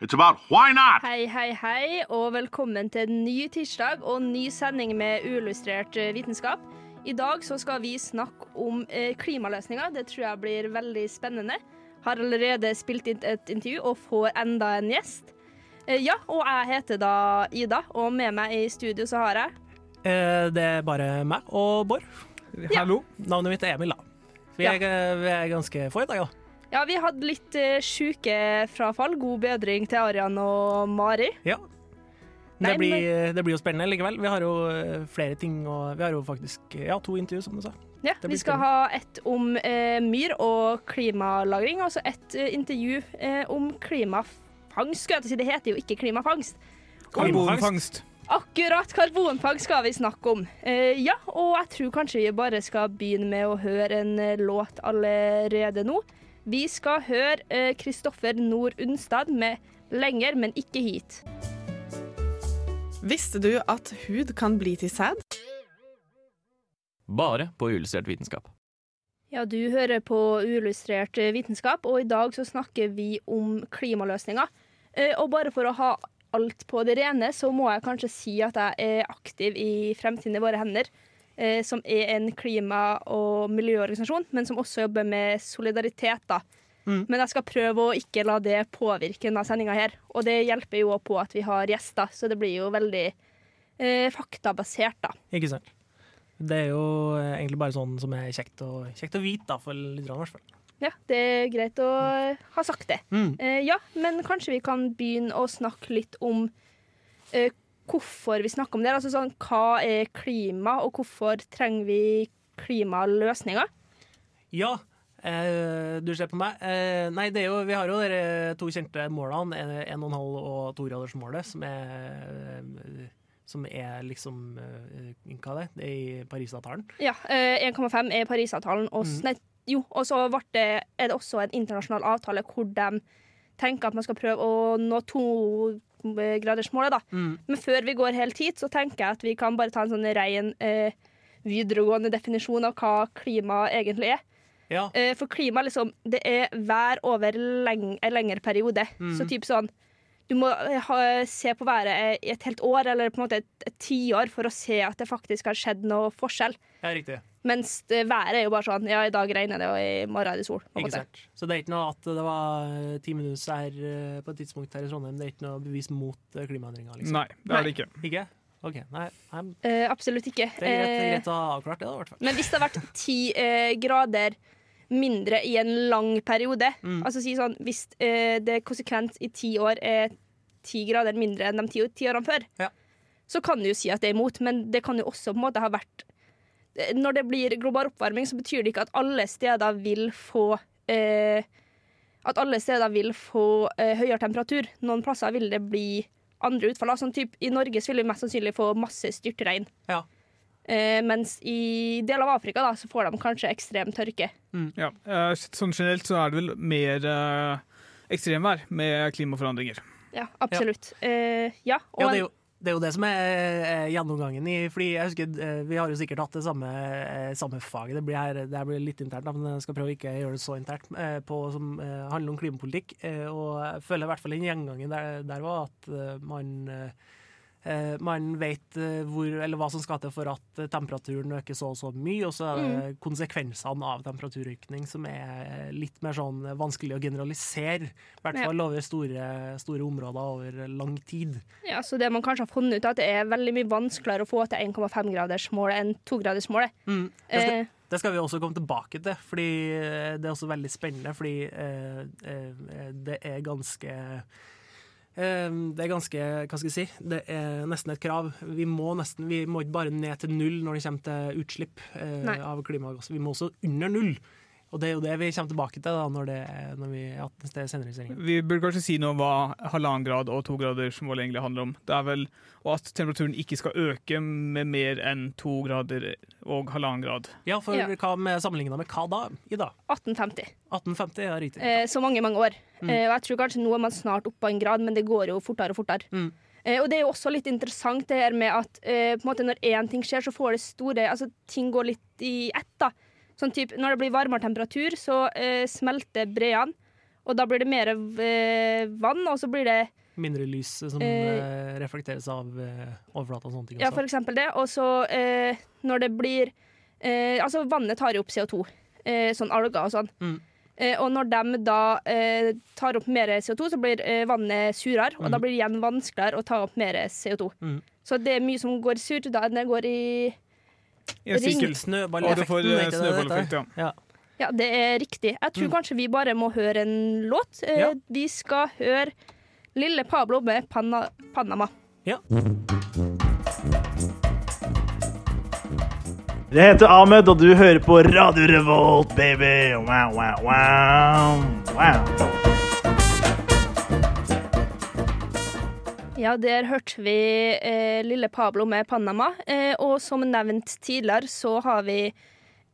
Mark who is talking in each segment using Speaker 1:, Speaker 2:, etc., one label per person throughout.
Speaker 1: it's about why not.
Speaker 2: Hei, hei, hei, og velkommen til en ny tirsdag og en ny sending med uillustrert eh, vitenskap. I dag så skal vi snakke om eh, klimaløsninger. Det tror jeg blir veldig spennende. Har allerede spilt inn et intervju og får enda en gjest. Eh, ja, og jeg heter da Ida, og med meg i studio så har jeg
Speaker 3: Eh, Det er bare meg og Bård.
Speaker 4: Hallo.
Speaker 3: Navnet mitt er Emil, da. Vi er, ja. vi er ganske få i dag, da.
Speaker 2: Ja, vi hadde litt uh, sjukefrafall. God bedring til Arian og Mari.
Speaker 3: Ja.
Speaker 2: Nei,
Speaker 3: Det blir, det blir jo spennende likevel. Vi har jo eh, flere ting, og vi har jo faktisk eh, ja, to intervjuer, som du sa.
Speaker 2: Ja, vi skal ha et om eh, myr og klimalagring, og så et eh, intervju eh, om klimafangst. Skulle jeg til å si. Det heter jo ikke klimafangst.
Speaker 4: Karbonfangst.
Speaker 2: Akkurat karbonfangst skal vi snakke om. Eh, ja, og jeg tror kanskje vi bare skal begynne med å høre en eh, låt allerede nå. Vi skal høre Kristoffer Nord Unstad med 'Lenger, men ikke hit'.
Speaker 5: Visste du at hud kan bli til sæd?
Speaker 6: Bare på uillustrert vitenskap.
Speaker 2: Ja, du hører på Uillustrert vitenskap, og i dag så snakker vi om klimaløsninger. Eh, Og bare for å ha alt på det rene, så må jeg kanskje si at jeg er aktiv i Fremtiden i våre hender, eh, som er en klima- og miljøorganisasjon, men som også jobber med solidaritet. da.
Speaker 3: Mm.
Speaker 2: Men jeg skal prøve å ikke la det påvirke denne sendinga her. Og det hjelper jo på at vi har gjester, så det blir jo veldig eh, faktabasert, da.
Speaker 3: Ikke sant? Det er jo eh, egentlig bare sånn som er kjekt å, kjekt å vite, da, for lytterne i hvert fall.
Speaker 2: Ja, det er greit å ha sagt det.
Speaker 3: Mm.
Speaker 2: Eh, ja, men kanskje vi kan begynne å snakke litt om eh, hvorfor vi snakker om det. Altså sånn, Hva er klima, og hvorfor trenger vi klimaløsninger?
Speaker 3: Ja, eh, du ser på meg. Eh, nei, det er jo, vi har jo de to kjente målene, 1,5 og 2-gradersmålet, som er eh, som er liksom eh, Hva er det? Det er i Parisavtalen.
Speaker 2: Ja, eh, 1,5 er Parisavtalen. Og,
Speaker 3: Mm.
Speaker 2: nei, jo, og så det, er det også en internasjonal avtale hvor de tenker at man skal prøve å nå togradersmålet. da.
Speaker 3: Mm.
Speaker 2: Men før vi går helt hit, så tenker jeg at vi kan bare ta en sånn ren eh, videregående definisjon av hva klima egentlig er.
Speaker 3: Ja.
Speaker 2: Eh, For klima liksom, det er vær over leng en lengre periode.
Speaker 3: Mm.
Speaker 2: Så typ sånn Du må eh, ha, se på været i et helt år eller på en måte et tiår for å se at det faktisk har skjedd noe forskjell.
Speaker 3: ja, riktig.
Speaker 2: Mens været er jo bare sånn Ja, i dag regner det, og i morgen er det sol. På
Speaker 3: Ikke
Speaker 2: måte.
Speaker 3: sant. Så det er ikke noe at det var eh, ti minutter her eh, på et tidspunkt her i Trondheim. Det er ikke noe bevis mot eh, klimaendringer, liksom.
Speaker 4: Nei, det er det ikke.
Speaker 3: Ikke? OK. Nei,
Speaker 2: Eh, absolutt ikke.
Speaker 3: det er greit, å ha avklart det, da, i hvert fall.
Speaker 2: Men hvis det har vært ti eh, grader mindre i en lang periode,
Speaker 3: Mm.
Speaker 2: altså si sånn hvis uh, det konsekvent i ti år er ti grader mindre enn de ti, ti årene før,
Speaker 3: Ja.
Speaker 2: så kan du jo si at det er imot, men det kan jo også på en måte ha vært Når det blir global oppvarming, så betyr det ikke at alle steder vil få eh, At alle steder vil få eh, høyere temperatur. Noen plasser vil det bli andre utfall. Sånn typ, I Norge vil vi mest sannsynlig få masse styrtregn.
Speaker 3: Ja.
Speaker 2: Eh, mens i deler av Afrika da, så får de kanskje ekstrem tørke.
Speaker 4: Ja. eh, Sånn generelt så er det vel mer uh, ekstremvær med klimaforandringer.
Speaker 2: Ja, absolutt. Eh, ja, og
Speaker 3: Ja, det er jo det, er jo det som er eh, gjennomgangen i Fordi jeg husker eh, Vi har jo sikkert hatt det samme, eh, samme faget. Det blir, her, det blir litt internt, men jeg skal prøve å ikke gjøre det så internt. På, som handler om klimapolitikk. Og jeg føler i hvert fall den gjengangen der, der var at man man vet eh, hvor, eller hva som skal til for at eh, temperaturen øker så og så mye, og så er det konsekvensene av temperaturøkning som er litt mer sånn vanskelig å generalisere. I hvert fall over store, store områder over lang tid.
Speaker 2: ja, så det man kanskje har funnet ut, at det er veldig mye vanskeligere å få til 1,5-gradersmålet enn 2-gradersmålet.
Speaker 3: Mm. Det, skal,
Speaker 2: Eh,
Speaker 3: det skal vi også komme tilbake til, fordi eh, det er også veldig spennende. Fordi eh, eh, det er ganske eh, det er ganske Hva skal jeg si? Det er nesten et krav. Vi må, nesten, vi må ikke bare ned til null når det kommer til utslipp eh,
Speaker 2: Nei.
Speaker 3: av klimagass. Vi må også under null Og det er jo det vi kommer tilbake til da, når, det, når vi er senere i sendingen.
Speaker 4: Vi burde kanskje si noe om hva halvannen grad og to graders mål egentlig handler om. Det er vel og at temperaturen ikke skal øke med mer enn to grader og halvannen grad.
Speaker 3: Ja, for
Speaker 2: Ja.
Speaker 3: hva med sammenligna med hva da? Ida?
Speaker 2: 1850.
Speaker 3: 1850, ja, riktig.
Speaker 2: Eh, så mange, mange år.
Speaker 3: Mm.
Speaker 2: Eh, og jeg tror kanskje nå er man snart oppe på en grad, men det går jo fortere og fortere.
Speaker 3: Mm.
Speaker 2: Eh, og det er jo også litt interessant det her med at eh, på en måte når én ting skjer, så får det store Altså ting går litt i ett, da. Sånn typ, når det blir varmere temperatur, så eh, smelter breene, og da blir det mer eh, vann, og så blir det
Speaker 3: Mindre lys som
Speaker 2: Eh,
Speaker 3: eh, reflekteres av eh, overflata og sånne ting.
Speaker 2: Ja, for eksempel det. Og så når det blir Altså, vannet tar jo opp CO2. Eh, sånn alger og sånn.
Speaker 3: Mm.
Speaker 2: Og når de da tar opp mer CO2, så blir vannet surere. Og da blir det igjen vanskeligere å ta opp mer CO2.
Speaker 3: Mm.
Speaker 2: Så det er mye som går surt. Da enn det går i
Speaker 4: Og du
Speaker 3: Snøballeffekten,
Speaker 4: får eh,
Speaker 3: det det
Speaker 4: snøballeffekt, ja.
Speaker 3: Ja.
Speaker 2: Ja, det er riktig. Jeg tror
Speaker 3: Mm.
Speaker 2: kanskje vi bare må høre en låt. Eh,
Speaker 3: Ja.
Speaker 2: Vi skal høre Lille Pablo med Pana Panama.
Speaker 3: Ja.
Speaker 6: Jeg heter Ahmed, og du hører på Radio Revolt, baby. Wow, wow, wow. wow.
Speaker 2: Ja, der hørte vi eh, Lille Pablo med Panama. Eh, og som nevnt tidligere, så har vi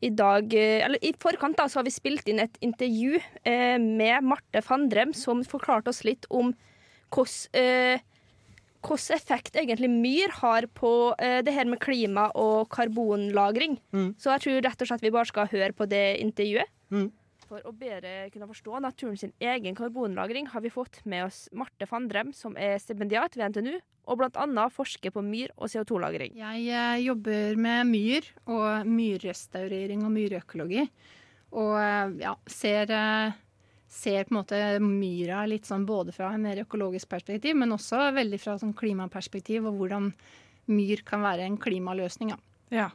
Speaker 2: i dag eh, Eller i forkant da, så har vi spilt inn et intervju eh, med Marte Fandrem, som forklarte oss litt om hvordan eh, hvilken effekt egentlig myr har på eh, det her med klima og karbonlagring.
Speaker 3: Mm.
Speaker 2: Så jeg tror rett og slett vi bare skal høre på det intervjuet.
Speaker 3: Mm.
Speaker 2: For å bedre kunne forstå naturen sin egen karbonlagring har vi fått med oss Marte Fandrem, som er stipendiat ved NTNU, og bl.a. forsker på myr og CO2-lagring.
Speaker 7: Jeg eh, jobber med myr og myrrestaurering og myrøkologi. Og eh, ja, ser, eh, ser på en måte myra litt sånn både fra en mer økologisk perspektiv, men også veldig fra sånn klimaperspektiv, og hvordan myr kan være en klimaløsning. Ja.
Speaker 8: Ja.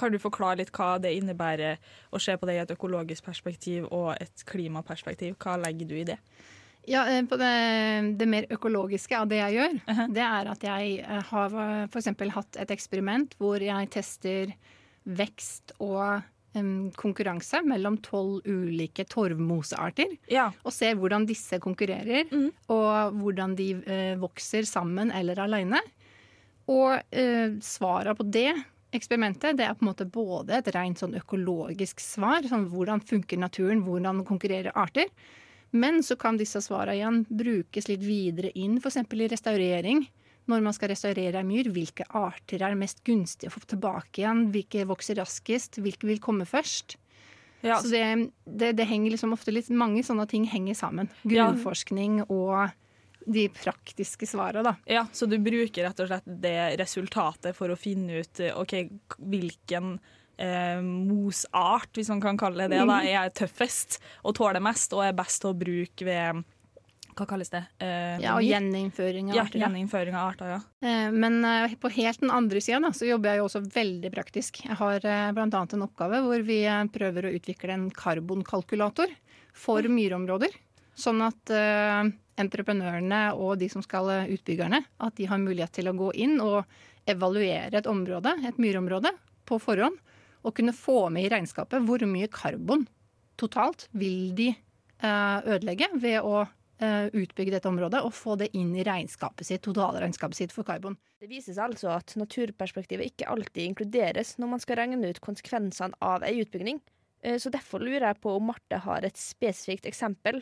Speaker 8: Kan du forklare litt hva det innebærer å se på det i et økologisk perspektiv og et klimaperspektiv? Hva legger du i det?
Speaker 7: Ja, eh, på det, det mer økologiske av det jeg gjør,
Speaker 8: Mhm.
Speaker 7: det er at jeg eh, har f.eks. hatt et eksperiment hvor jeg tester vekst og um, konkurranse mellom tolv ulike torvmosearter.
Speaker 8: Ja.
Speaker 7: Og ser hvordan disse konkurrerer,
Speaker 8: mm.
Speaker 7: og hvordan de uh, vokser sammen eller aleine. Og uh, svara på det eksperimentet det er på en måte både et rent sånn økologisk svar, sånn hvordan funker naturen, hvordan konkurrerer arter. Men så kan disse svarene igjen brukes litt videre inn, f.eks. i restaurering. Når man skal restaurere ei myr, hvilke arter er mest gunstige å få tilbake igjen? Hvilke vokser raskest? Hvilke vil komme først?
Speaker 8: Ja,
Speaker 7: Så det, det, det henger liksom ofte litt Mange sånne ting henger sammen. Grunnforskning og de praktiske svarene, da.
Speaker 8: ja, så du bruker rett og slett det resultatet for å finne ut eh, ok, hvilken eh, mosart, hvis man kan kalle det det, da, er tøffest og tåler mest og er best å bruke ved Hva kalles det? Eh,
Speaker 7: Ja, og gjeninnføring av arter. Ja.
Speaker 8: gjeninnføring av arter. Ja.
Speaker 7: Eh, Men eh, på helt den andre sida så jobber jeg jo også veldig praktisk. Jeg har eh, annet en oppgave hvor vi eh, prøver å utvikle en karbonkalkulator for myrområder. Sånn at eh, entreprenørene og de som skal eh, utbyggerne, at de har mulighet til å gå inn og evaluere et område, et myrområde, på forhånd. Og kunne få med i regnskapet hvor mye karbon totalt vil de eh, ødelegge ved å eh, utbygge dette området og få det inn i regnskapet sitt, totalregnskapet sitt for karbon.
Speaker 2: Det viser seg altså at naturperspektivet ikke alltid inkluderes når man skal regne ut konsekvensene av ei utbygging. Så derfor lurer jeg på om Marte har et spesifikt eksempel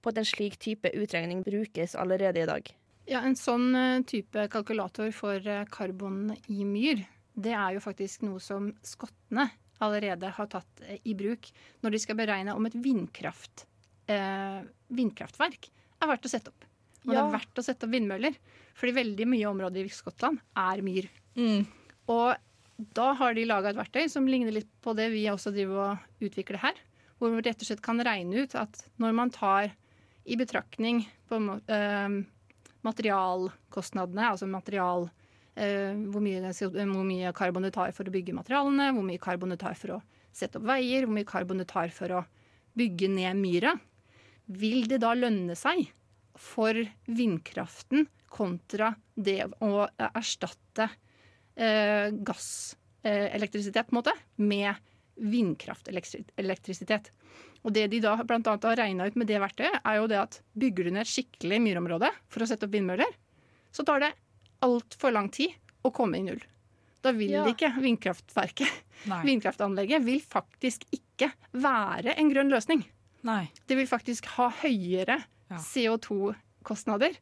Speaker 2: på at en slik type utregning brukes allerede i dag.
Speaker 7: Ja, En sånn eh, type kalkulator for eh, karbon i myr, det er jo faktisk noe som skottene allerede har tatt eh, i bruk når de skal beregne om et vindkraft, eh, vindkraftverk er verdt å sette opp. Og det er verdt å sette opp vindmøller, fordi veldig mye områder i Skottland er myr.
Speaker 8: Mm.
Speaker 7: Og da har de laga et verktøy som ligner litt på det vi også driver og utvikler her. Hvor man rett og slett kan regne ut at når man tar i betraktning på uh, eh, materialkostnadene, altså material uh, hvor, mye, hvor mye karbon det tar for å bygge materialene, hvor mye karbon det tar for å sette opp veier, hvor mye karbon det tar for å bygge ned myra, vil det da lønne seg for vindkraften kontra det å erstatte eh, gasselektrisitet på en vindkraftelektrisitet. Og det de da annet har regna ut med det verktøyet, er jo det at bygger du ned et skikkelig myrområde for å sette opp vindmøller, så tar det altfor lang tid å komme i null. Da vil
Speaker 2: Ja.
Speaker 7: ikke vindkraftverket,
Speaker 8: Nei.
Speaker 7: vindkraftanlegget, vil faktisk ikke være en grønn løsning.
Speaker 8: Nei.
Speaker 7: Det vil faktisk ha høyere
Speaker 8: Ja.
Speaker 7: CO2-kostnader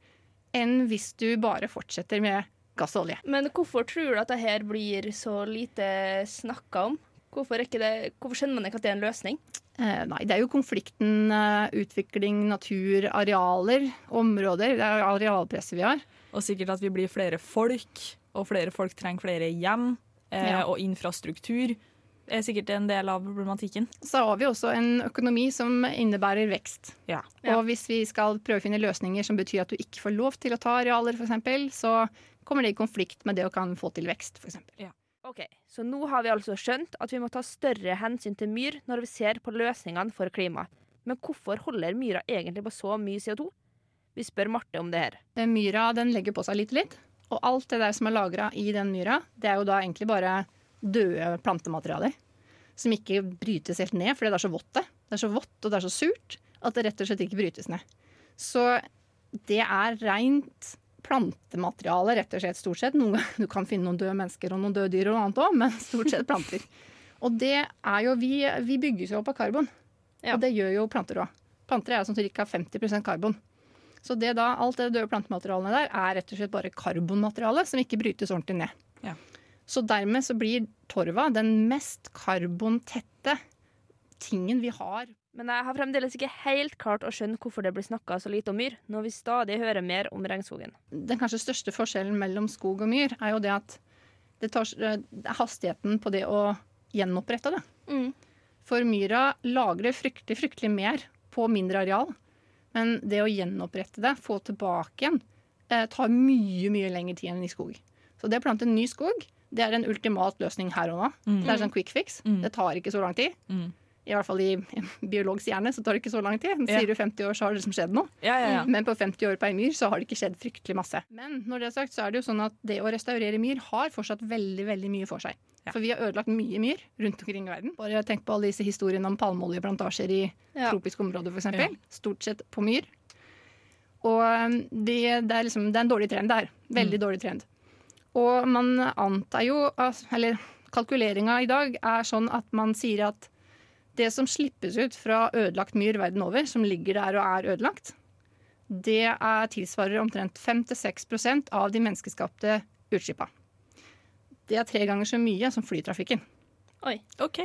Speaker 7: enn hvis du bare fortsetter med gass og olje.
Speaker 2: Men hvorfor tror du at det her blir så lite snakka om? Hvorfor, ikke det, hvorfor skjønner man ikke at det er en løsning?
Speaker 7: Eh, nei, det er jo konflikten eh, utvikling, natur, arealer, områder. Det er arealpresset vi har.
Speaker 8: Og sikkert at vi blir flere folk, og flere folk trenger flere hjem eh,
Speaker 7: Ja.
Speaker 8: og infrastruktur. Er sikkert en del av problematikken.
Speaker 7: Så har vi også en økonomi som innebærer vekst.
Speaker 8: Ja.
Speaker 7: Og hvis vi skal prøve å finne løsninger som betyr at du ikke får lov til å ta arealer, f.eks., så kommer det i konflikt med det å kan få til vekst, f.eks.
Speaker 2: Ok, Så nå har vi altså skjønt at vi må ta større hensyn til myr når vi ser på løsningene for klimaet. Men hvorfor holder myra egentlig på så mye CO2? Vi spør Marte om det her.
Speaker 7: Den myra den legger på seg litt og litt. Og alt det der som er lagra i den myra, det er jo da egentlig bare døde plantematerialer. Som ikke brytes helt ned, fordi det er så vått det. Det er så vått og det er så surt at det rett og slett ikke brytes ned. Så det er rent plantemateriale, rett og slett, stort sett. Noen du kan finne noen døde mennesker og noen døde dyr og noe annet òg, men stort sett planter. Og det er jo Vi, vi bygges jo opp av karbon.
Speaker 2: Ja.
Speaker 7: Og det gjør jo planter òg. Planter er sånn ca. 50% karbon. Så det da, alt det døde plantematerialet der er rett og slett bare karbonmateriale som ikke brytes ordentlig ned.
Speaker 8: Ja.
Speaker 7: Så dermed så blir torva den mest karbontette tingen vi har.
Speaker 2: Men jeg har fremdeles ikke helt klart å skjønne hvorfor det blir snakka så lite om myr, når vi stadig hører mer om regnskogen.
Speaker 7: Den kanskje største forskjellen mellom skog og myr er jo det at det tar, er hastigheten på det å gjenopprette det.
Speaker 2: Mm.
Speaker 7: For myra lagrer fryktelig, fryktelig mer på mindre areal. Men det å gjenopprette det, få tilbake igjen, eh, tar mye, mye lengre tid enn i skog. Så det å plante en ny skog, det er en ultimat løsning her og nå.
Speaker 8: Mm.
Speaker 7: Det er sånn quick fix.
Speaker 8: Mm.
Speaker 7: Det tar ikke så lang tid.
Speaker 8: Mm.
Speaker 7: I hvert fall i en biologs hjerne så tar det ikke så lang tid. Sier du 50 år, så har det liksom skjedd noe.
Speaker 8: Ja, ja, ja.
Speaker 7: Men på 50 år på ei myr så har det ikke skjedd fryktelig masse. Men når det er sagt, så er det jo sånn at det å restaurere myr har fortsatt veldig veldig mye for seg. For vi har ødelagt mye myr rundt omkring i verden. Bare tenk på alle disse historiene om palmeoljeplantasjer i tropiske områder, f.eks. Stort sett på myr. Og um, det, det, er liksom, det er en dårlig trend der. Veldig dårlig trend. Og man antar jo, eller kalkuleringa i dag er sånn at man sier at det som slippes ut fra ødelagt myr verden over, som ligger der og er ødelagt, det er tilsvarer omtrent 5-6% av de menneskeskapte utslippa. Det er tre ganger så mye som flytrafikken.
Speaker 2: Oi.
Speaker 8: OK.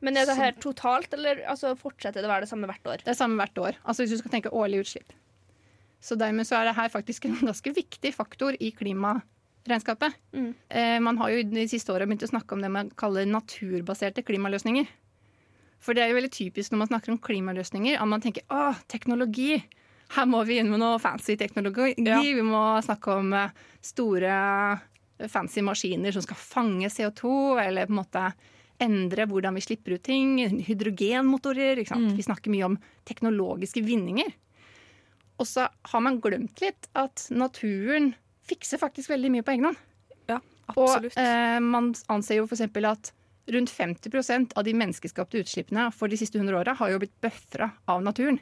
Speaker 2: Men er det her totalt, eller altså, fortsetter det å være det samme hvert år?
Speaker 7: Det er samme hvert år. Altså hvis du skal tenke årlig utslipp. Så dermed så er det her faktisk en ganske viktig faktor i klimaregnskapet.
Speaker 2: Mm.
Speaker 7: Eh, man har jo de siste åra begynt å snakke om det man kaller naturbaserte klimaløsninger. For det er jo veldig typisk når man snakker om klimaløsninger, at man tenker å, teknologi. Her må vi inn med noe fancy teknologi.
Speaker 8: Ja.
Speaker 7: Vi må snakke om eh, store, fancy maskiner som skal fange CO2, eller på en måte endre hvordan vi slipper ut ting. Hydrogenmotorer. Ikke?
Speaker 8: Mm.
Speaker 7: Vi snakker mye om teknologiske vinninger. Og så har man glemt litt at naturen fikser faktisk veldig mye på egen hånd.
Speaker 8: Ja, absolutt.
Speaker 7: Og eh, man anser jo f.eks. at rundt 50% av de menneskeskapte utslippene for de siste 100 åra har jo blitt bøfra av naturen.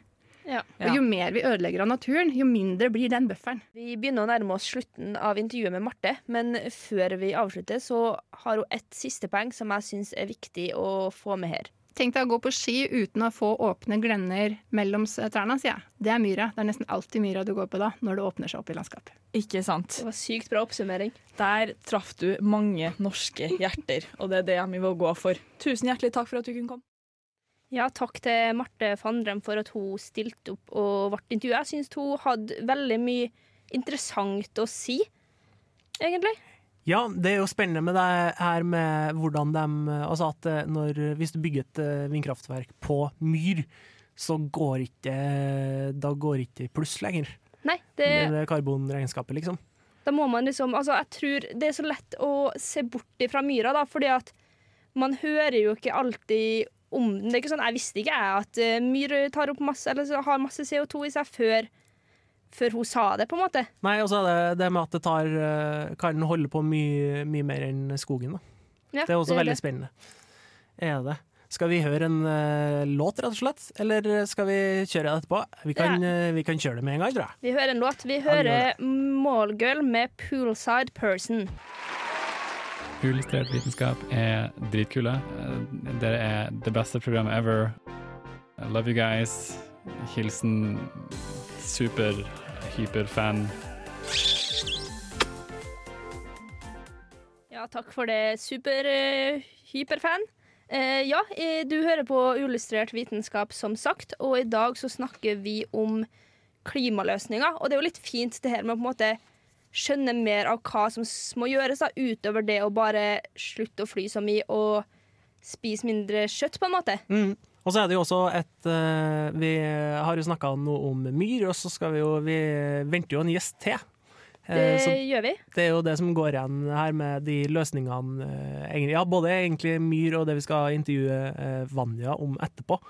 Speaker 2: Ja.
Speaker 7: Og jo mer vi ødelegger av naturen, jo mindre blir den bufferen.
Speaker 2: Vi begynner å nærme oss slutten av intervjuet med Marte, men før vi avslutter, så har hun et siste poeng som jeg syns er viktig å få med her.
Speaker 7: Tenk deg å gå på ski uten å få åpne glenner mellom trærne, sier jeg. Det er myra. Det er nesten alltid myra du går på da, når det åpner seg opp i landskapet.
Speaker 8: Ikke sant.
Speaker 2: Det var sykt bra oppsummering.
Speaker 8: Der traff du mange norske hjerter, og det er det vi vil gå for. Tusen hjertelig takk for at du kunne komme.
Speaker 2: Ja, takk til Marte Fandrem for at hun stilte opp og ble intervjua. Jeg syns hun hadde veldig mye interessant å si, egentlig.
Speaker 3: Ja, det er jo spennende med det her med hvordan de Altså at eh, når, hvis du bygger et eh, vindkraftverk på myr, så går ikke Da går ikke pluss lenger.
Speaker 2: Nei, det,
Speaker 3: Det er karbonregnskapet, liksom.
Speaker 2: da må man liksom Altså, jeg tror det er så lett å se bort ifra myra, da, fordi at man hører jo ikke alltid om den. Det er ikke sånn, Jeg visste ikke jeg at eh, myr tar opp masse, eller har masse CO2 i seg før, før hun sa det, på en måte.
Speaker 3: Nei, og så er det det med at det tar, eh, kan holde på mye, mye mer enn skogen. Da.
Speaker 2: Ja,
Speaker 3: Det er også
Speaker 2: det
Speaker 3: veldig
Speaker 2: det.
Speaker 3: spennende. Er det. Skal vi høre en uh, låt, rett og slett? Eller skal vi kjøre det etterpå? Vi kan, eh, vi kan kjøre det med en gang, tror jeg.
Speaker 2: Vi hører en låt. Vi hører Mallgirl med 'Poolside Person'.
Speaker 9: Illustrert vitenskap er dritkule. Det Dere er det beste programmet ever. I love you guys. Hilsen super hyperfan.
Speaker 2: Ja, takk for det, super-hyperfan. Eh, ja, eh, du hører på Uillustrert vitenskap, som sagt, og i dag så snakker vi om klimaløsninger. Og det er jo litt fint det her med å på en måte skjønne mer av hva som må gjøres, da, utover det å bare slutte å fly så mye og spise mindre kjøtt, på en måte.
Speaker 3: Mm. Og så er det jo også et uh, Vi har jo snakka noe om myr, og så skal vi jo Vi venter jo en gjest til. Eh,
Speaker 2: Det
Speaker 3: så
Speaker 2: gjør vi.
Speaker 3: det er jo det som går igjen her med de løsningene eh, Ja, både egentlig myr og det vi skal intervjue Vanja om etterpå.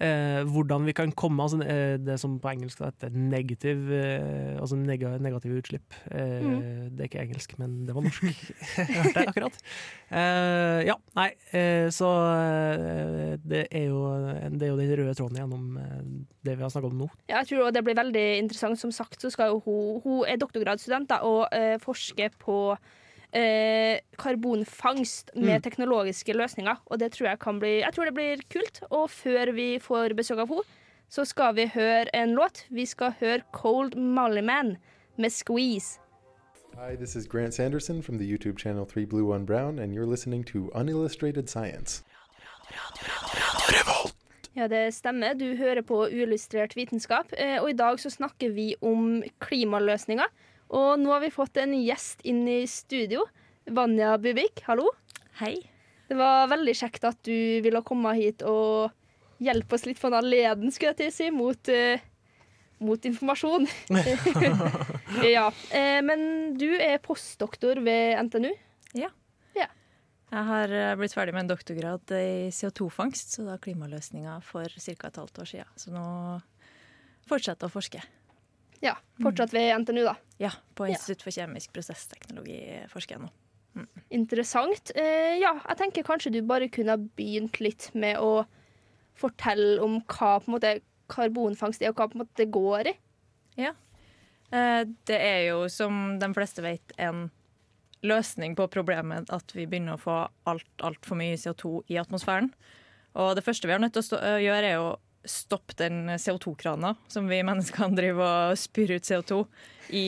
Speaker 3: Eh, hvordan vi kan komme altså, eh, det som på engelsk heter negativ, eh, altså neg negative utslipp. Eh,
Speaker 2: Mm.
Speaker 3: Det er ikke engelsk, men det var norsk. Jeg hørte det akkurat. Eh, ja, nei, eh, så det er, jo, det er jo den røde tråden gjennom det vi har snakka om nå.
Speaker 2: Ja, jeg tror også det blir veldig interessant. Som sagt, så skal jo hun, hun er doktorgradsstudent da, og forsker på eh, karbonfangst med
Speaker 3: Mm.
Speaker 2: teknologiske løsninger. Og det tror jeg kan bli Jeg tror det blir kult. Og før vi får besøk av henne, så skal vi høre en låt. Vi skal høre Cold Molly Man med Squeeze.
Speaker 10: Hi, this is Grant Sanderson from the YouTube channel 3 Blue 1 Brown, and you're listening to Unillustrated Science.
Speaker 2: Ja, det stemmer. Du hører på Uillustrert vitenskap, eh, og i dag så snakker vi om klimaløsninger. Og nå har vi fått en gjest inn i studio. Vanja Bubik, hallo.
Speaker 11: Hei.
Speaker 2: Det var veldig kjekt at du ville komme hit og hjelpe oss litt på den leden, skulle jeg til å si, mot, uh, mot informasjon. ja. Eh, men du er postdoktor ved NTNU.
Speaker 11: Ja.
Speaker 2: Ja.
Speaker 11: Jeg har eh, blitt ferdig med en doktorgrad i CO2-fangst, så da klimaløsninger for ca. et halvt år siden. Så nå fortsetter jeg å forske.
Speaker 2: Ja, Fortsatt ved NTNU, da.
Speaker 11: Ja, på. Institutt for kjemisk prosessteknologi forsker jeg nå.
Speaker 2: Interessant. Eh, ja, jeg tenker kanskje du bare kunne ha begynt litt med å fortelle om hva på en måte karbonfangst er, og hva på en måte det går i.
Speaker 11: Ja. Eh, Det er jo, som de fleste vet, en løsning på problemet at vi begynner å få alt altfor mye CO2 i atmosfæren. Og det første vi har nødt til å stå, å gjøre, er å stoppe den CO2-krana som vi menneskene driver og spyr ut CO2 i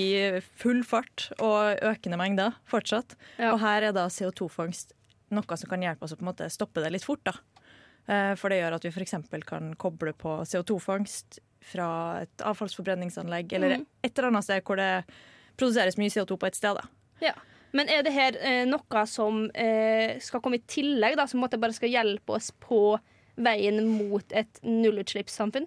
Speaker 11: full fart og økende mengder fortsatt. Og her er da CO2-fangst noe som kan hjelpe oss å på en måte stoppe det litt fort. da. Eh, For det gjør at vi f.eks. kan koble på CO2-fangst fra et avfallsforbrenningsanlegg eller
Speaker 2: mm.
Speaker 11: et eller annet sted hvor det produseres mye CO2 på et sted. da.
Speaker 2: Ja. Men er det her eh, noe som eh, skal komme i tillegg, da, som bare skal hjelpe oss på veien mot et nullutslippssamfunn?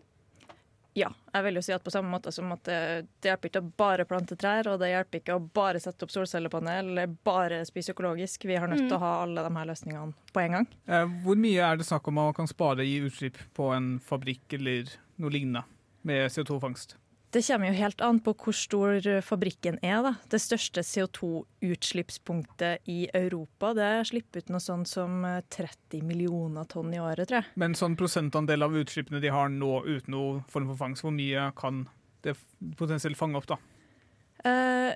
Speaker 11: Ja, jeg vil jo si at på samme måte som at det, det hjelper ikke å bare plante trær, og det hjelper ikke å bare sette opp solcellepanel eller bare spise økologisk. Vi har nødt til å
Speaker 4: Mm.
Speaker 11: ha alle de her løsningene på en gang.
Speaker 4: Eh, Hvor mye er det snakk om man kan spare i utslipp på en fabrikk eller noe lignende med CO2-fangst?
Speaker 11: Det kommer jo helt an på hvor stor fabrikken er. Da. Det største CO2-utslippspunktet i Europa det slipper ut noe sånt som eh, 30 millioner tonn i året, tror jeg.
Speaker 4: Men sånn prosentandel av utslippene de har nå uten noen form for fangst, hvor mye kan det potensielt fange opp da?
Speaker 11: Eh,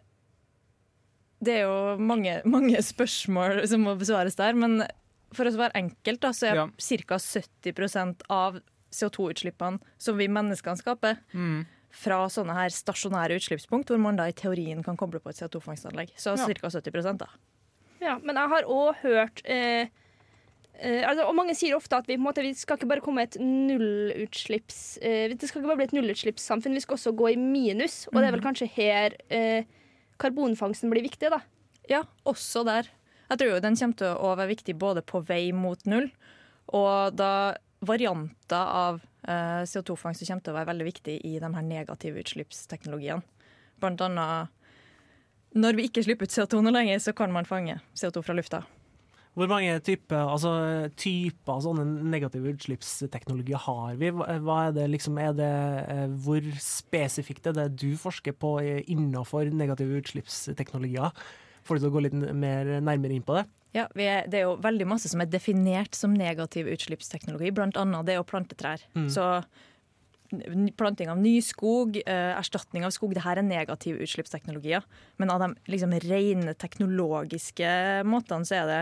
Speaker 11: det er jo mange, mange spørsmål som må besvares der, men for å være enkelt, da, så er
Speaker 4: Ja.
Speaker 11: ca. 70% av CO2-utslippene som vi menneskene skaper,
Speaker 4: Mm.
Speaker 11: Fra sånne her stasjonære utslippspunkt, hvor man da i teorien kan koble på et CO2-fangstanlegg. Så
Speaker 2: Ja.
Speaker 11: ca. 70 da.
Speaker 2: Ja, men jeg har òg hørt eh, eh, altså, Og mange sier ofte at vi, måte, vi skal ikke bare komme et nullutslipps eh, Det skal ikke bare bli et nullutslippssamfunn, vi skal også gå i minus. Og det er vel
Speaker 11: Mhm.
Speaker 2: kanskje her eh, karbonfangsten blir viktig, da.
Speaker 11: Ja, også der. Jeg tror jo den kommer til å være viktig både på vei mot null, og da varianter av CO2-fangst kommer til å være veldig viktig i de her negative utslippsteknologiene. Blant annet når vi ikke slipper ut CO2 noe lenger, så kan man fange CO2 fra lufta.
Speaker 3: Hvor mange typer, altså, typer sånne negative utslippsteknologier har vi? Hva er det liksom, er det, eh, hvor spesifikt er det du forsker på eh, innenfor negative utslippsteknologier? Får du til å gå litt mer nærmere inn på det?
Speaker 11: Ja, er, Det er jo veldig masse som er definert som negativ utslippsteknologi, annet det å plante trær.
Speaker 12: Mm.
Speaker 11: Så planting av ny skog, eh, erstatning av skog, det her er negative utslippsteknologier. Men av de liksom, rene teknologiske måtene så er det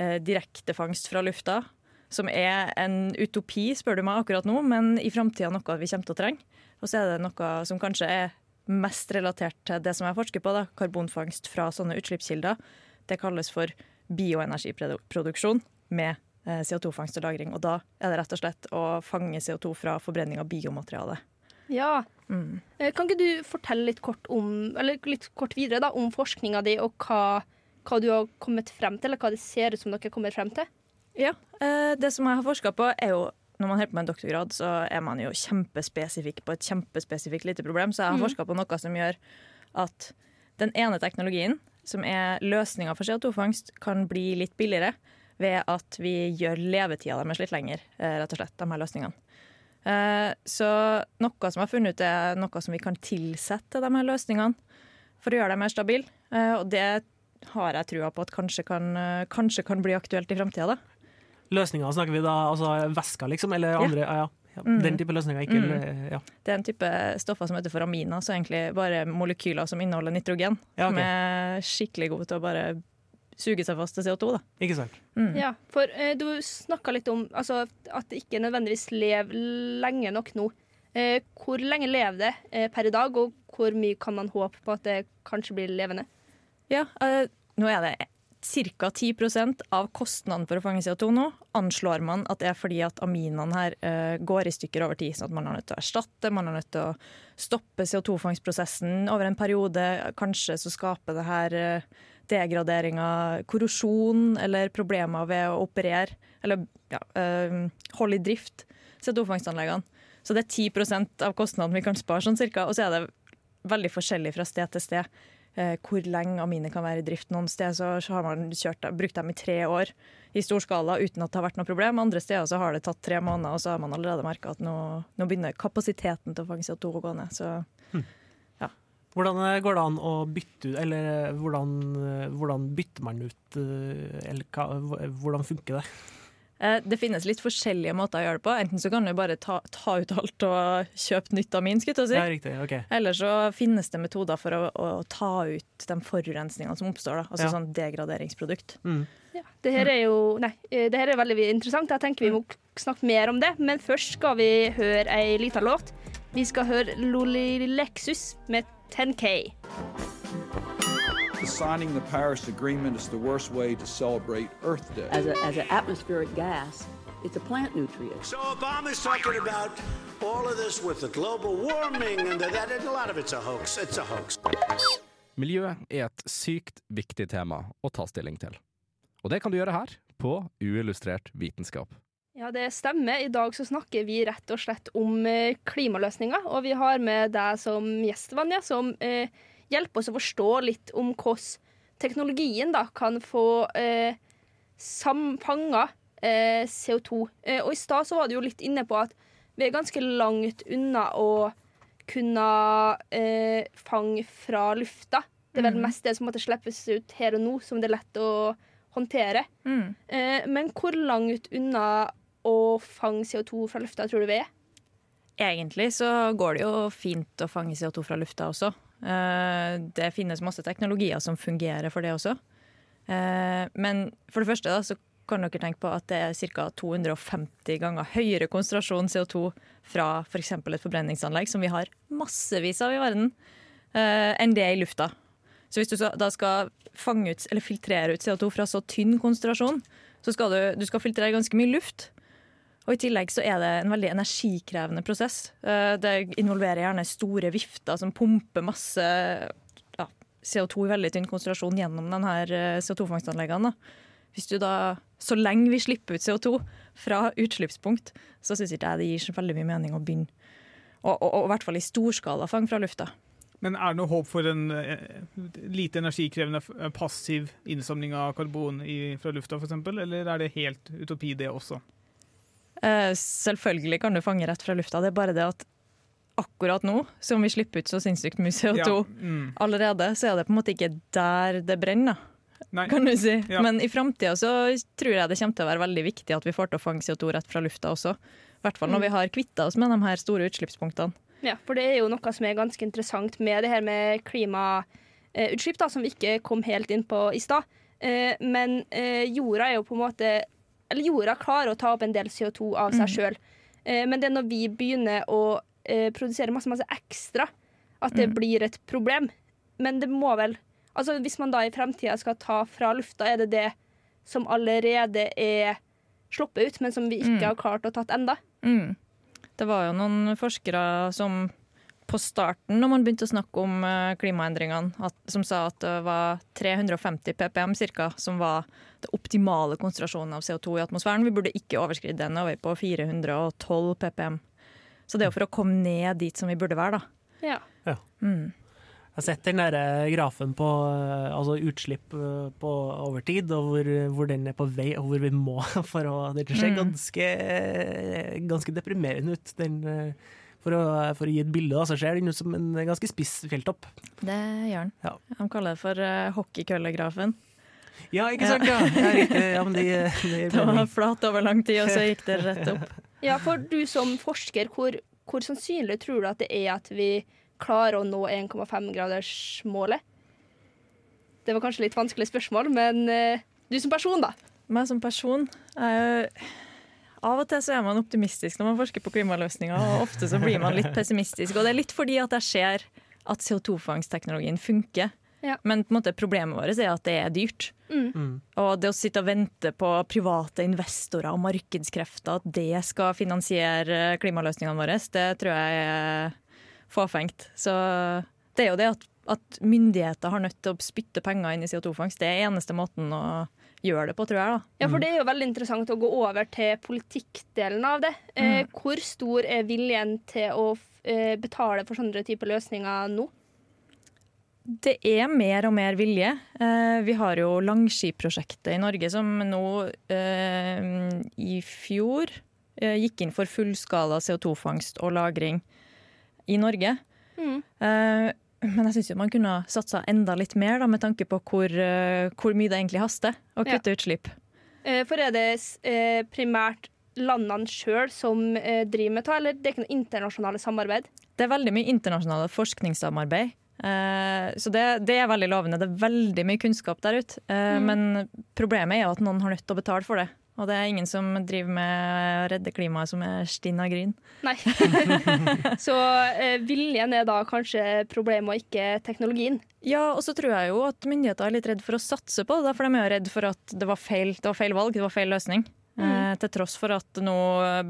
Speaker 11: eh, direktefangst fra lufta, som er en utopi, spør du meg akkurat nå, men i framtida noe vi kommer til å trenge. Og så er det noe som kanskje er mest relatert til det som jeg forsker på, da, karbonfangst fra sånne utslippskilder. Det kalles for bioenergiproduksjon med eh, CO2-fangst og -lagring. Og da er det rett og slett å fange CO2 fra forbrenning av biomateriale.
Speaker 2: Ja.
Speaker 11: Mm.
Speaker 2: Eh, Kan ikke du fortelle litt kort, om, eller litt kort videre da, om forskninga di, og hva, hva du har kommet frem til, eller hva det ser ut som dere har kommet frem til?
Speaker 11: Ja, eh, Det som jeg har forska på, er jo når man holder på med en doktorgrad, så er man jo kjempespesifikk på et kjempespesifikt lite problem. Så jeg har
Speaker 12: mm.
Speaker 11: forska på noe som gjør at den ene teknologien, som er løsninga for CO2-fangst, kan bli litt billigere ved at vi gjør levetida deres litt lenger, eh, rett og slett, de her løsningene. Eh, Så noe som jeg har funnet ut, er noe som vi kan tilsette de her løsningene for å gjøre dem mer stabile. Eh, Og det har jeg trua på at kanskje kan, kanskje kan bli aktuelt i framtida, da.
Speaker 3: Løsninger snakker vi da altså væsker, liksom? Eller andre? Ja, ja. Ja.
Speaker 11: Mm.
Speaker 3: Den type løsninger, ikke
Speaker 11: Mm.
Speaker 3: ja.
Speaker 11: Det er en type stoffer som heter foraminer, så egentlig bare molekyler som inneholder nitrogen.
Speaker 3: Ja, okay.
Speaker 11: Som er skikkelig gode til å bare suge seg fast til CO2. Da.
Speaker 3: Ikke sant?
Speaker 11: Mm.
Speaker 2: Ja, for eh, du snakka litt om altså, at det ikke nødvendigvis lever lenge nok nå. Eh, hvor lenge lever det eh, per i dag, og hvor mye kan man håpe på at det kanskje blir levende?
Speaker 11: Ja, eh, nå er det ca. 10% av kostnaden for å fange CO2 nå, anslår man at det er fordi at aminene her uh, går i stykker over tid. sånn at man er nødt til å erstatte, man er nødt til å stoppe CO2-fangstprosessen over en periode. Kanskje så skaper det her uh, degradering av korrosjon eller problemer ved å operere, eller ja, uh, holde i drift CO2-fangstanleggene. Så det er 10% av kostnaden vi kan spare, sånn cirka. Og så er det veldig forskjellig fra sted til sted eh, hvor lenge aminer kan være i drift. Noen steder så så har man kjørt, brukt dem i tre år i stor skala uten at det har vært noe problem. Andre steder så har det tatt tre måneder, og så har man allerede merka at nå, nå begynner kapasiteten til å fange CO2 å gå ned. Så
Speaker 3: Hvordan eh, går det an å bytte ut Eller eh, hvordan, eh, hvordan bytter man ut eh, Eller hvordan funker det?
Speaker 11: Eh, det finnes litt forskjellige måter å gjøre det på. Enten så kan du bare ta, ta ut alt og kjøpe nytt amin, skulle si.
Speaker 3: Ja, riktig, ok.
Speaker 11: Eller så finnes det metoder for å, å ta ut de forurensningene som oppstår. Da. Altså
Speaker 3: Ja.
Speaker 11: sånn degraderingsprodukt.
Speaker 2: Det her er jo Nei, eh, det her er veldig interessant. Jeg tenker vi må snakke mer om det. Men først skal vi høre ei lita låt. Vi skal høre Loli Lexus med 10K.
Speaker 13: Signing the Paris Agreement is the worst way to celebrate Earth Day.
Speaker 14: As, a, as an atmospheric gas, it's a plant nutrient.
Speaker 15: So Obama's talking about all of this with the global warming and that, and a lot of it's a hoax. It's a hoax.
Speaker 16: Miljø er et sykt viktig tema å ta stilling til. Og det kan du gjøre her, på Uillustrert vitenskap.
Speaker 2: Ja, det stemmer. I dag så snakker vi rett og slett om eh, klimaløsninger. Og vi har med deg som gjest, Vanja, som eh, hjelper oss å forstå litt om hvordan teknologien da kan få eh, samfanga eh, CO2. Eh, og i stad så var du jo litt inne på at vi er ganske langt unna å kunne eh, fange fra lufta. Det er vel
Speaker 11: Mhm.
Speaker 2: mest det som måtte slippes ut her og nå, som det er lett å håndtere.
Speaker 11: Mm.
Speaker 2: Eh, men hvor langt unna å fange CO2 fra lufta tror du vi er?
Speaker 11: Egentlig så går det jo fint å fange CO2 fra lufta også. Eh, Det finnes masse teknologier som fungerer for det også. Eh, Men for det første da, så kan dere tenke på at det er ca. 250 ganger høyere konsentrasjon CO2 fra f.eks. For et forbrenningsanlegg, som vi har massevis av i verden, eh, enn det i lufta. Så hvis du da skal fange ut, eller filtrere ut CO2 fra så tynn konsentrasjon, så skal du, du skal filtrere ganske mye luft. Og I tillegg så er det en veldig energikrevende prosess. Eh, Det involverer gjerne store vifter som pumper masse ja, CO2 i veldig tynn konsentrasjon gjennom denne CO2-fangstanleggene. Hvis du da, Så lenge vi slipper ut CO2 fra utslippspunkt, så syns ikke jeg det gir så veldig mye mening å begynne. Og, og, og i hvert fall i storskala fang fra lufta.
Speaker 4: Men er det noe håp for en eh, lite energikrevende eh, passiv innsamling av karbon i, fra lufta f.eks., eller er det helt utopi det også?
Speaker 11: Eh, selvfølgelig kan du fange rett fra lufta, det er bare det at akkurat nå, som vi slipper ut så sinnssykt mye CO2
Speaker 4: Ja, mm.
Speaker 11: allerede, så er det på en måte ikke der det brenner.
Speaker 4: Nei.
Speaker 11: kan du si.
Speaker 4: Ja.
Speaker 11: Men i framtida så tror jeg det kommer til å være veldig viktig at vi får til å fange CO2 rett fra lufta også. I hvert fall når
Speaker 2: Mm.
Speaker 11: vi har kvitta oss med de her store utslippspunktene.
Speaker 2: Ja, for det er jo noe som er ganske interessant med det her med klimautslipp, da, som vi ikke kom helt inn på i stad. Eh, Men eh, jorda er jo på en måte Eller jorda klarer å ta opp en del CO2 av seg
Speaker 11: Mm.
Speaker 2: sjøl. Men det er når vi begynner å eh, produsere masse, masse ekstra, at det
Speaker 11: Mm.
Speaker 2: blir et problem. Men det må vel Altså Hvis man da i fremtida skal ta fra lufta, er det det som allerede er sluppet ut, men som vi ikke
Speaker 11: Mm.
Speaker 2: har klart å tatt enda?
Speaker 11: Mm. Det var jo noen forskere som på starten, når man begynte å snakke om eh, klimaendringene, at, som sa at det var 350 ppm cirka, som var det optimale konsentrasjonen av CO2 i atmosfæren. Vi burde ikke overskride den over på 412 ppm. Så det er jo for å komme ned dit som vi burde være, da.
Speaker 2: Ja.
Speaker 3: Ja.
Speaker 11: Mm.
Speaker 3: Jeg har sett den der eh, grafen på eh, altså utslipp på over tid, og hvor, hvor den er på vei, og hvor vi må for å Det ser
Speaker 11: Mm.
Speaker 3: ganske, ganske deprimerende ut. Den, for, å, for å gi et bilde, da, så ser den ut som en ganske spiss fjelltopp.
Speaker 11: Det gjør den.
Speaker 3: Ja.
Speaker 11: De kaller det for uh, hockeykøllegrafen.
Speaker 3: Ja, ikke sant? Ja, ja, riktig. Ja, men det, det,
Speaker 11: Det var
Speaker 3: mening.
Speaker 11: flat over lang tid, og så gikk det rett opp.
Speaker 2: Ja, for du som forsker, hvor, hvor sannsynlig tror du at det er at vi klarer å nå 1,5-gradersmålet? Det var kanskje litt vanskelig spørsmål, men uh, du som person, da?
Speaker 11: Meg som person er jo Av og til så er man optimistisk når man forsker på klimaløsninger, og ofte så blir man litt pessimistisk. Og det er litt fordi at jeg ser at CO2-fangstteknologien funker.
Speaker 2: Ja.
Speaker 11: Men på en måte problemet vårt er at det er dyrt.
Speaker 2: Mm.
Speaker 11: Og det å sitte og vente på private investorer og markedskrefter, at det skal finansiere klimaløsningene våre, det tror jeg er fåfengt. Så det er jo det at, at myndigheter har nødt til å spytte penger inn i CO2-fangst. Det er eneste måten å gjøre det på, tror jeg. da.
Speaker 2: Ja, for det er jo veldig interessant å gå over til politikkdelen av det. Eh,
Speaker 11: Mm.
Speaker 2: hvor stor er viljen til å eh, betale for sånne typer løsninger nå?
Speaker 11: Det er mer og mer vilje. Eh, vi har jo Langskip-prosjektet i Norge som nå eh, i fjor eh, gikk inn for fullskala CO2-fangst og -lagring i Norge.
Speaker 2: Mm.
Speaker 11: Men jeg syns man kunne satsa enda litt mer, da, med tanke på hvor, eh, hvor mye det egentlig haster å
Speaker 2: Ja.
Speaker 11: kutte utslipp.
Speaker 2: Eh, for er det eh, primært landene sjøl som driver med det, eller det er ikke noe internasjonale samarbeid?
Speaker 11: Det er veldig mye internasjonale forskningssamarbeid. Så det, det er veldig lovende. Det er veldig mye kunnskap der ute.
Speaker 2: Mm.
Speaker 11: Men problemet er at noen har nødt til å betale for det. Og det er ingen som driver med å redde klimaet som er stinn av gryn.
Speaker 2: Nei. Så eh, viljen er da kanskje problemet, og ikke teknologien?
Speaker 11: Ja, og så tror jeg jo at myndigheter er litt redd for å satse på det, for de er jo redd for at det var feil, det var feil valg, det var feil løsning. Eh, til tross for at nå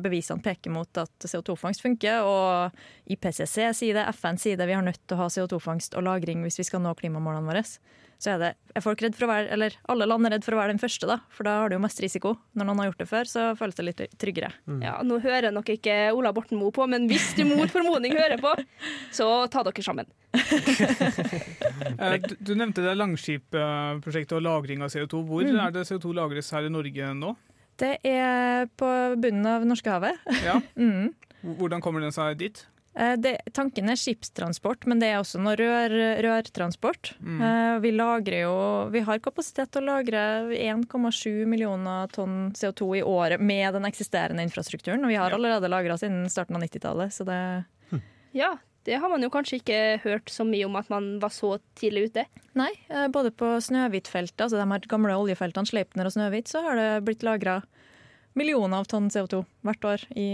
Speaker 11: bevisene peker mot at CO2-fangst funker, og IPCC sier det, FN sier det, vi har nødt til å ha CO2-fangst og -lagring hvis vi skal nå klimamålene våre. Så er, det, er folk redd for å være, eller alle land er redd for å være den første, da, for da har du jo mest risiko. Når noen har gjort det før, så føles det litt tryggere.
Speaker 2: Ja, Nå hører nok ikke Ola Borten Moe på, men hvis du mot formodning hører på, så ta dere sammen.
Speaker 4: Eh, Du, du nevnte det Langskip-prosjektet og lagring av CO2. Hvor
Speaker 11: Mm.
Speaker 4: er det CO2 lagres her i Norge nå?
Speaker 11: Det er på bunnen av Norskehavet.
Speaker 4: Ja.
Speaker 11: mm.
Speaker 4: Hvordan kommer den seg dit?
Speaker 11: Eh, Det, tanken er skipstransport, men det er også noe rør, rørtransport.
Speaker 4: Mm.
Speaker 11: Eh, Vi lagrer jo Vi har kapasitet til å lagre 1,7 millioner tonn CO2 i året med den eksisterende infrastrukturen. Og vi har allerede lagra siden starten av 90-tallet, så det
Speaker 2: Ja, det har man jo kanskje ikke hørt så mye om at man var så tidlig ute.
Speaker 11: Nei, eh, både på Snøhvit-feltet, altså de her gamle oljefeltene Sleipner og Snøhvit, så har det blitt lagra millioner av tonn CO2 hvert år i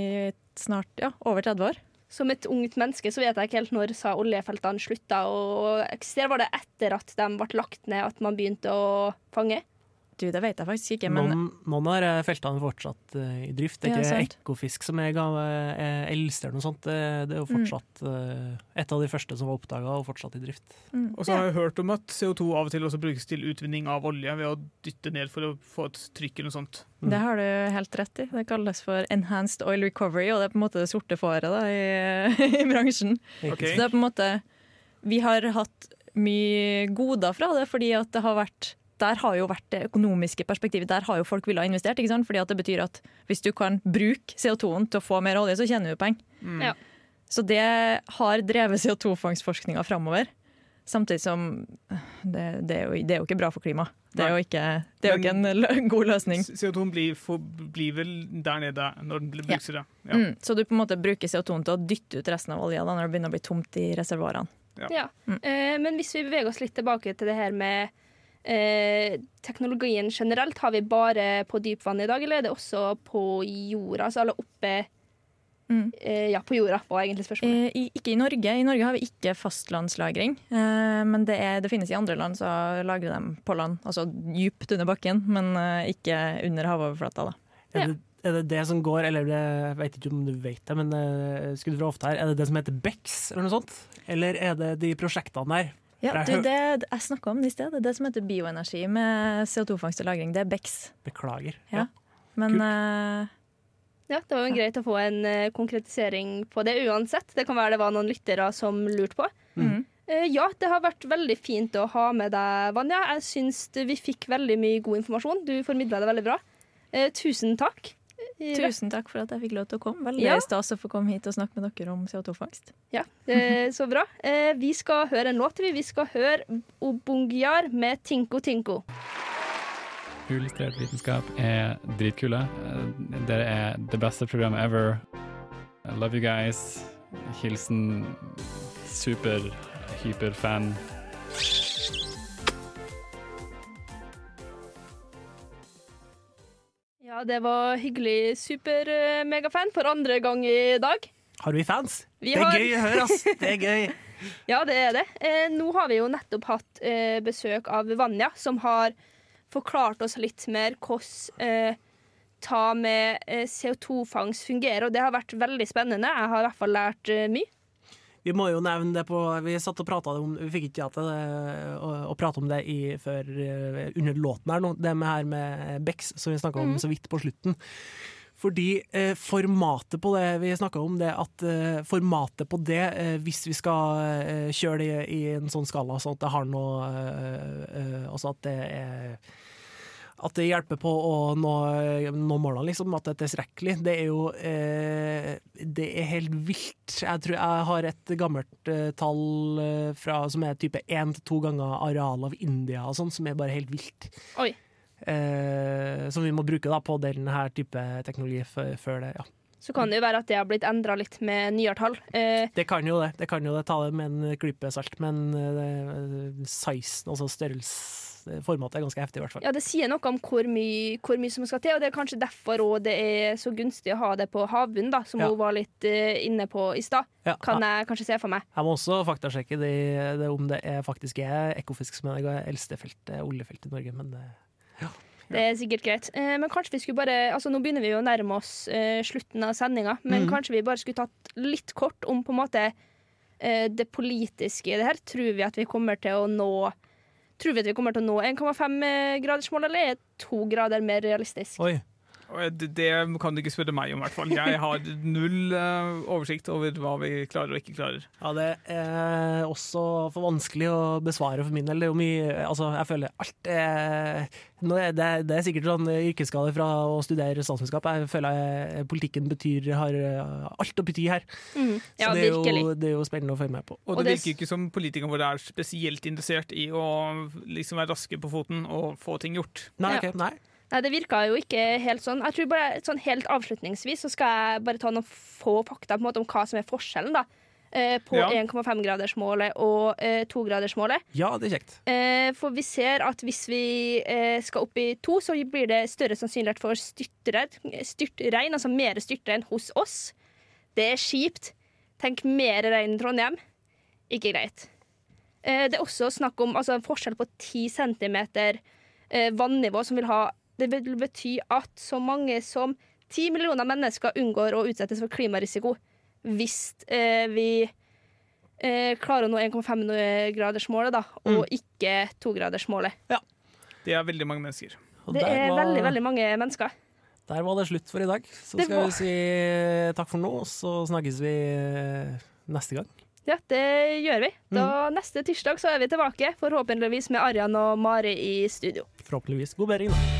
Speaker 11: snart ja, over 30 år.
Speaker 2: Som et ungt menneske så vet jeg ikke helt når sa oljefeltene slutta å eksistere. Var det etter at de ble lagt ned at man begynte å fange?
Speaker 11: Du, det vet jeg faktisk ikke, men
Speaker 3: Noen, noen av feltene er fortsatt uh, i drift. Det er ikke
Speaker 11: ja,
Speaker 3: Ekofisk som er, ga- er eldste eller noe sånt. Det, det er jo
Speaker 11: Mm.
Speaker 3: fortsatt eh, et av de første som var oppdaga og fortsatt i drift.
Speaker 11: Mm.
Speaker 4: Og så har jeg hørt om at CO2 av og til også brukes til utvinning av olje ved å dytte ned for å få et trykk eller noe sånt.
Speaker 11: Det har du helt rett i. Det kalles for enhanced oil recovery, og det er på en måte det sorte fåret i, i bransjen.
Speaker 4: Okay.
Speaker 11: Så det er på en måte Vi har hatt mye goder fra det, fordi at det har vært der har jo vært det økonomiske perspektivet. Der har jo folk villet ha investert. ikke sant? Fordi at det betyr at hvis du kan bruke CO2-en til å få mer olje, så tjener du penger.
Speaker 4: Mm.
Speaker 2: Ja.
Speaker 11: Så det har drevet CO2-fangstforskninga framover. Samtidig som det, det, er jo, det er jo ikke bra for klimaet. Det er jo ikke, det er jo ikke en lø- god løsning.
Speaker 4: CO2 blir, for, blir vel der nede når den blir
Speaker 11: Ja.
Speaker 4: brukes. Ja. Ja.
Speaker 11: Mm, så du på en måte bruker CO2-en til å dytte ut resten av olja da, når det begynner å bli tomt i reservoarene.
Speaker 2: Ja. Eh, men hvis vi beveger oss litt tilbake til det her med eh, teknologien generelt, har vi bare på dypvann i dag, eller er det også på jorda? Altså alle oppe Mm. Ja, på jorda var egentlig spørsmålet.
Speaker 11: Eh, I, ikke i Norge. I Norge har vi ikke fastlandslagring. Eh, men det, er, det finnes i andre land, så lagrer de på land. Altså dypt under bakken, men eh, ikke under havoverflata. Da.
Speaker 3: Er det, er det det som går, eller det, jeg vet ikke om du vet det, men skudd fra hofta her, er det det som heter BEX, eller noe sånt? Eller er det de prosjektene der?
Speaker 11: Ja, du, det jeg snakka om det i sted, det som heter bioenergi med CO2-fangst og -lagring. Det er BEX.
Speaker 3: Beklager.
Speaker 11: Ja. Men uh,
Speaker 2: Ja, det var jo greit å få en uh, konkretisering på det uansett. Det kan være det var noen lyttere som lurte på.
Speaker 11: Mm.
Speaker 2: Eh, ja, det har vært veldig fint å ha med deg, Vanja. Jeg syns vi fikk veldig mye god informasjon. Du formidla det veldig bra. Eh, tusen takk.
Speaker 11: Tusen takk for at jeg fikk lov til å komme. Veldig
Speaker 2: Ja.
Speaker 11: stas å få komme hit og snakke med dere om CO2-fangst.
Speaker 2: Ja, eh, så bra. Eh, vi skal høre en låt. vi. Vi skal høre Obungyar med Tinko Tinko.
Speaker 9: Uillustrert vitenskap er dritkule. Eh, Dere er det beste programmet ever. I love you guys. Hilsen super,
Speaker 2: Ja, det var hyggelig. Super-megafan for andre gang i dag.
Speaker 3: Har vi fans?
Speaker 2: Vi
Speaker 3: det er
Speaker 2: har-
Speaker 3: gøy å høre, ass! Det er gøy.
Speaker 2: Ja, det er det. Eh, nå har vi jo nettopp hatt eh, besøk av Vanja, som har forklart oss litt mer hvordan eh, ta med eh, CO2-fangst fungerer, og det har vært veldig spennende. Jeg har i hvert fall lært eh, mye.
Speaker 3: Vi må jo nevne det på Vi satt og prata om Vi fikk ikke til å, å prate om det i, før eh, under låten her nå, det med her med Bex, som vi snakka om
Speaker 2: mm.
Speaker 3: så vidt på slutten. Fordi eh, formatet på det vi snakka om, det at eh, formatet på det, eh, hvis vi skal eh, kjøre det i en sånn skala sånn at det har noe Altså at det er at det hjelper på å nå, nå målene, liksom, at det er tilstrekkelig. Det er jo eh, Det er helt vilt. Jeg tror jeg har et gammelt eh, tall eh, fra, som er type én til to ganger arealet av India, og sånn, som er bare helt vilt.
Speaker 2: Oi.
Speaker 3: Eh, som vi må bruke da, på denne type teknologi før det. ja.
Speaker 2: Så kan det jo være at det har blitt endra litt med nyere tall. Eh,
Speaker 3: Det kan jo det. det kan jo det. Ta det med en klype salt, men eh, sizen, altså størrelse Formatet er ganske heftig, i hvert fall.
Speaker 2: ja, det sier noe om hvor mye, hvor mye som skal til, og det er kanskje derfor det er så gunstig å ha det på havbunnen, da, som
Speaker 3: Ja.
Speaker 2: hun var litt eh, inne på i stad.
Speaker 3: Ja,
Speaker 2: Kan
Speaker 3: ja.
Speaker 2: jeg kanskje se for meg.
Speaker 3: Jeg må også faktasjekke det, det om det er, faktisk er Ekofisk som er det eldste feltet, oljefeltet i Norge, men det,
Speaker 2: Det er sikkert greit. Eh, men kanskje vi skulle bare Altså Nå begynner vi jo å nærme oss eh, slutten av sendinga, men
Speaker 3: mm.
Speaker 2: kanskje vi bare skulle tatt litt kort om på en måte eh, det politiske i det her. Tror vi at vi kommer til å nå Tror vi at vi kommer til å nå 1,5-gradersmål, eller er to grader mer realistisk?
Speaker 3: Oi.
Speaker 4: Det, det kan du ikke spørre meg om, i hvert fall. Jeg har null eh, oversikt over hva vi klarer og ikke klarer.
Speaker 3: Ja, det er også for vanskelig å besvare for min del. Det er jo mye Altså, jeg føler alt er er det, det er sikkert sånn yrkesskade fra å studere statsvitenskap. Jeg føler jeg, politikken betyr, har alt å bety her.
Speaker 2: Mm. Ja,
Speaker 3: Så det er, jo, det er jo spennende å følge med på.
Speaker 4: Og,
Speaker 2: Og
Speaker 4: det virker ikke som politikerne våre er spesielt interessert i å liksom være raske på foten og få ting gjort.
Speaker 3: Nei,
Speaker 2: Ja.
Speaker 3: ok, nei.
Speaker 2: Nei, det virka jo ikke helt sånn. Jeg tror bare sånn Helt avslutningsvis så skal jeg bare ta noen få fakta på en måte om hva som er forskjellen da eh, på
Speaker 3: Ja.
Speaker 2: 1,5-gradersmålet og eh, 2-gradersmålet.
Speaker 3: Ja, det er kjekt.
Speaker 2: Eh, for vi ser at hvis vi eh, skal opp i to, så blir det større sannsynlighet for styrtregn, altså mer styrtregn hos oss. Det er kjipt. Tenk mer regn i Trondheim. Ikke greit. Eh, det er også snakk om altså, en forskjell på 10 cm eh, vannivå, som vil ha Det vil bety at så mange som 10 millioner mennesker unngår å utsettes for klimarisiko hvis eh, vi eh, klarer å nå 1,5-gradersmålet, da, og ikke 2-gradersmålet.
Speaker 4: Det er veldig mange mennesker.
Speaker 3: Og
Speaker 2: Det er
Speaker 3: var-
Speaker 2: veldig, veldig mange mennesker.
Speaker 3: Der var det slutt for i dag. Så
Speaker 2: Det
Speaker 3: skal
Speaker 2: var-
Speaker 3: vi si takk for nå, så snakkes vi neste gang.
Speaker 2: Ja, det gjør vi. Da Neste tirsdag så er vi tilbake, forhåpentligvis med Arjan og Mari i studio.
Speaker 3: Forhåpentligvis god bedring, da.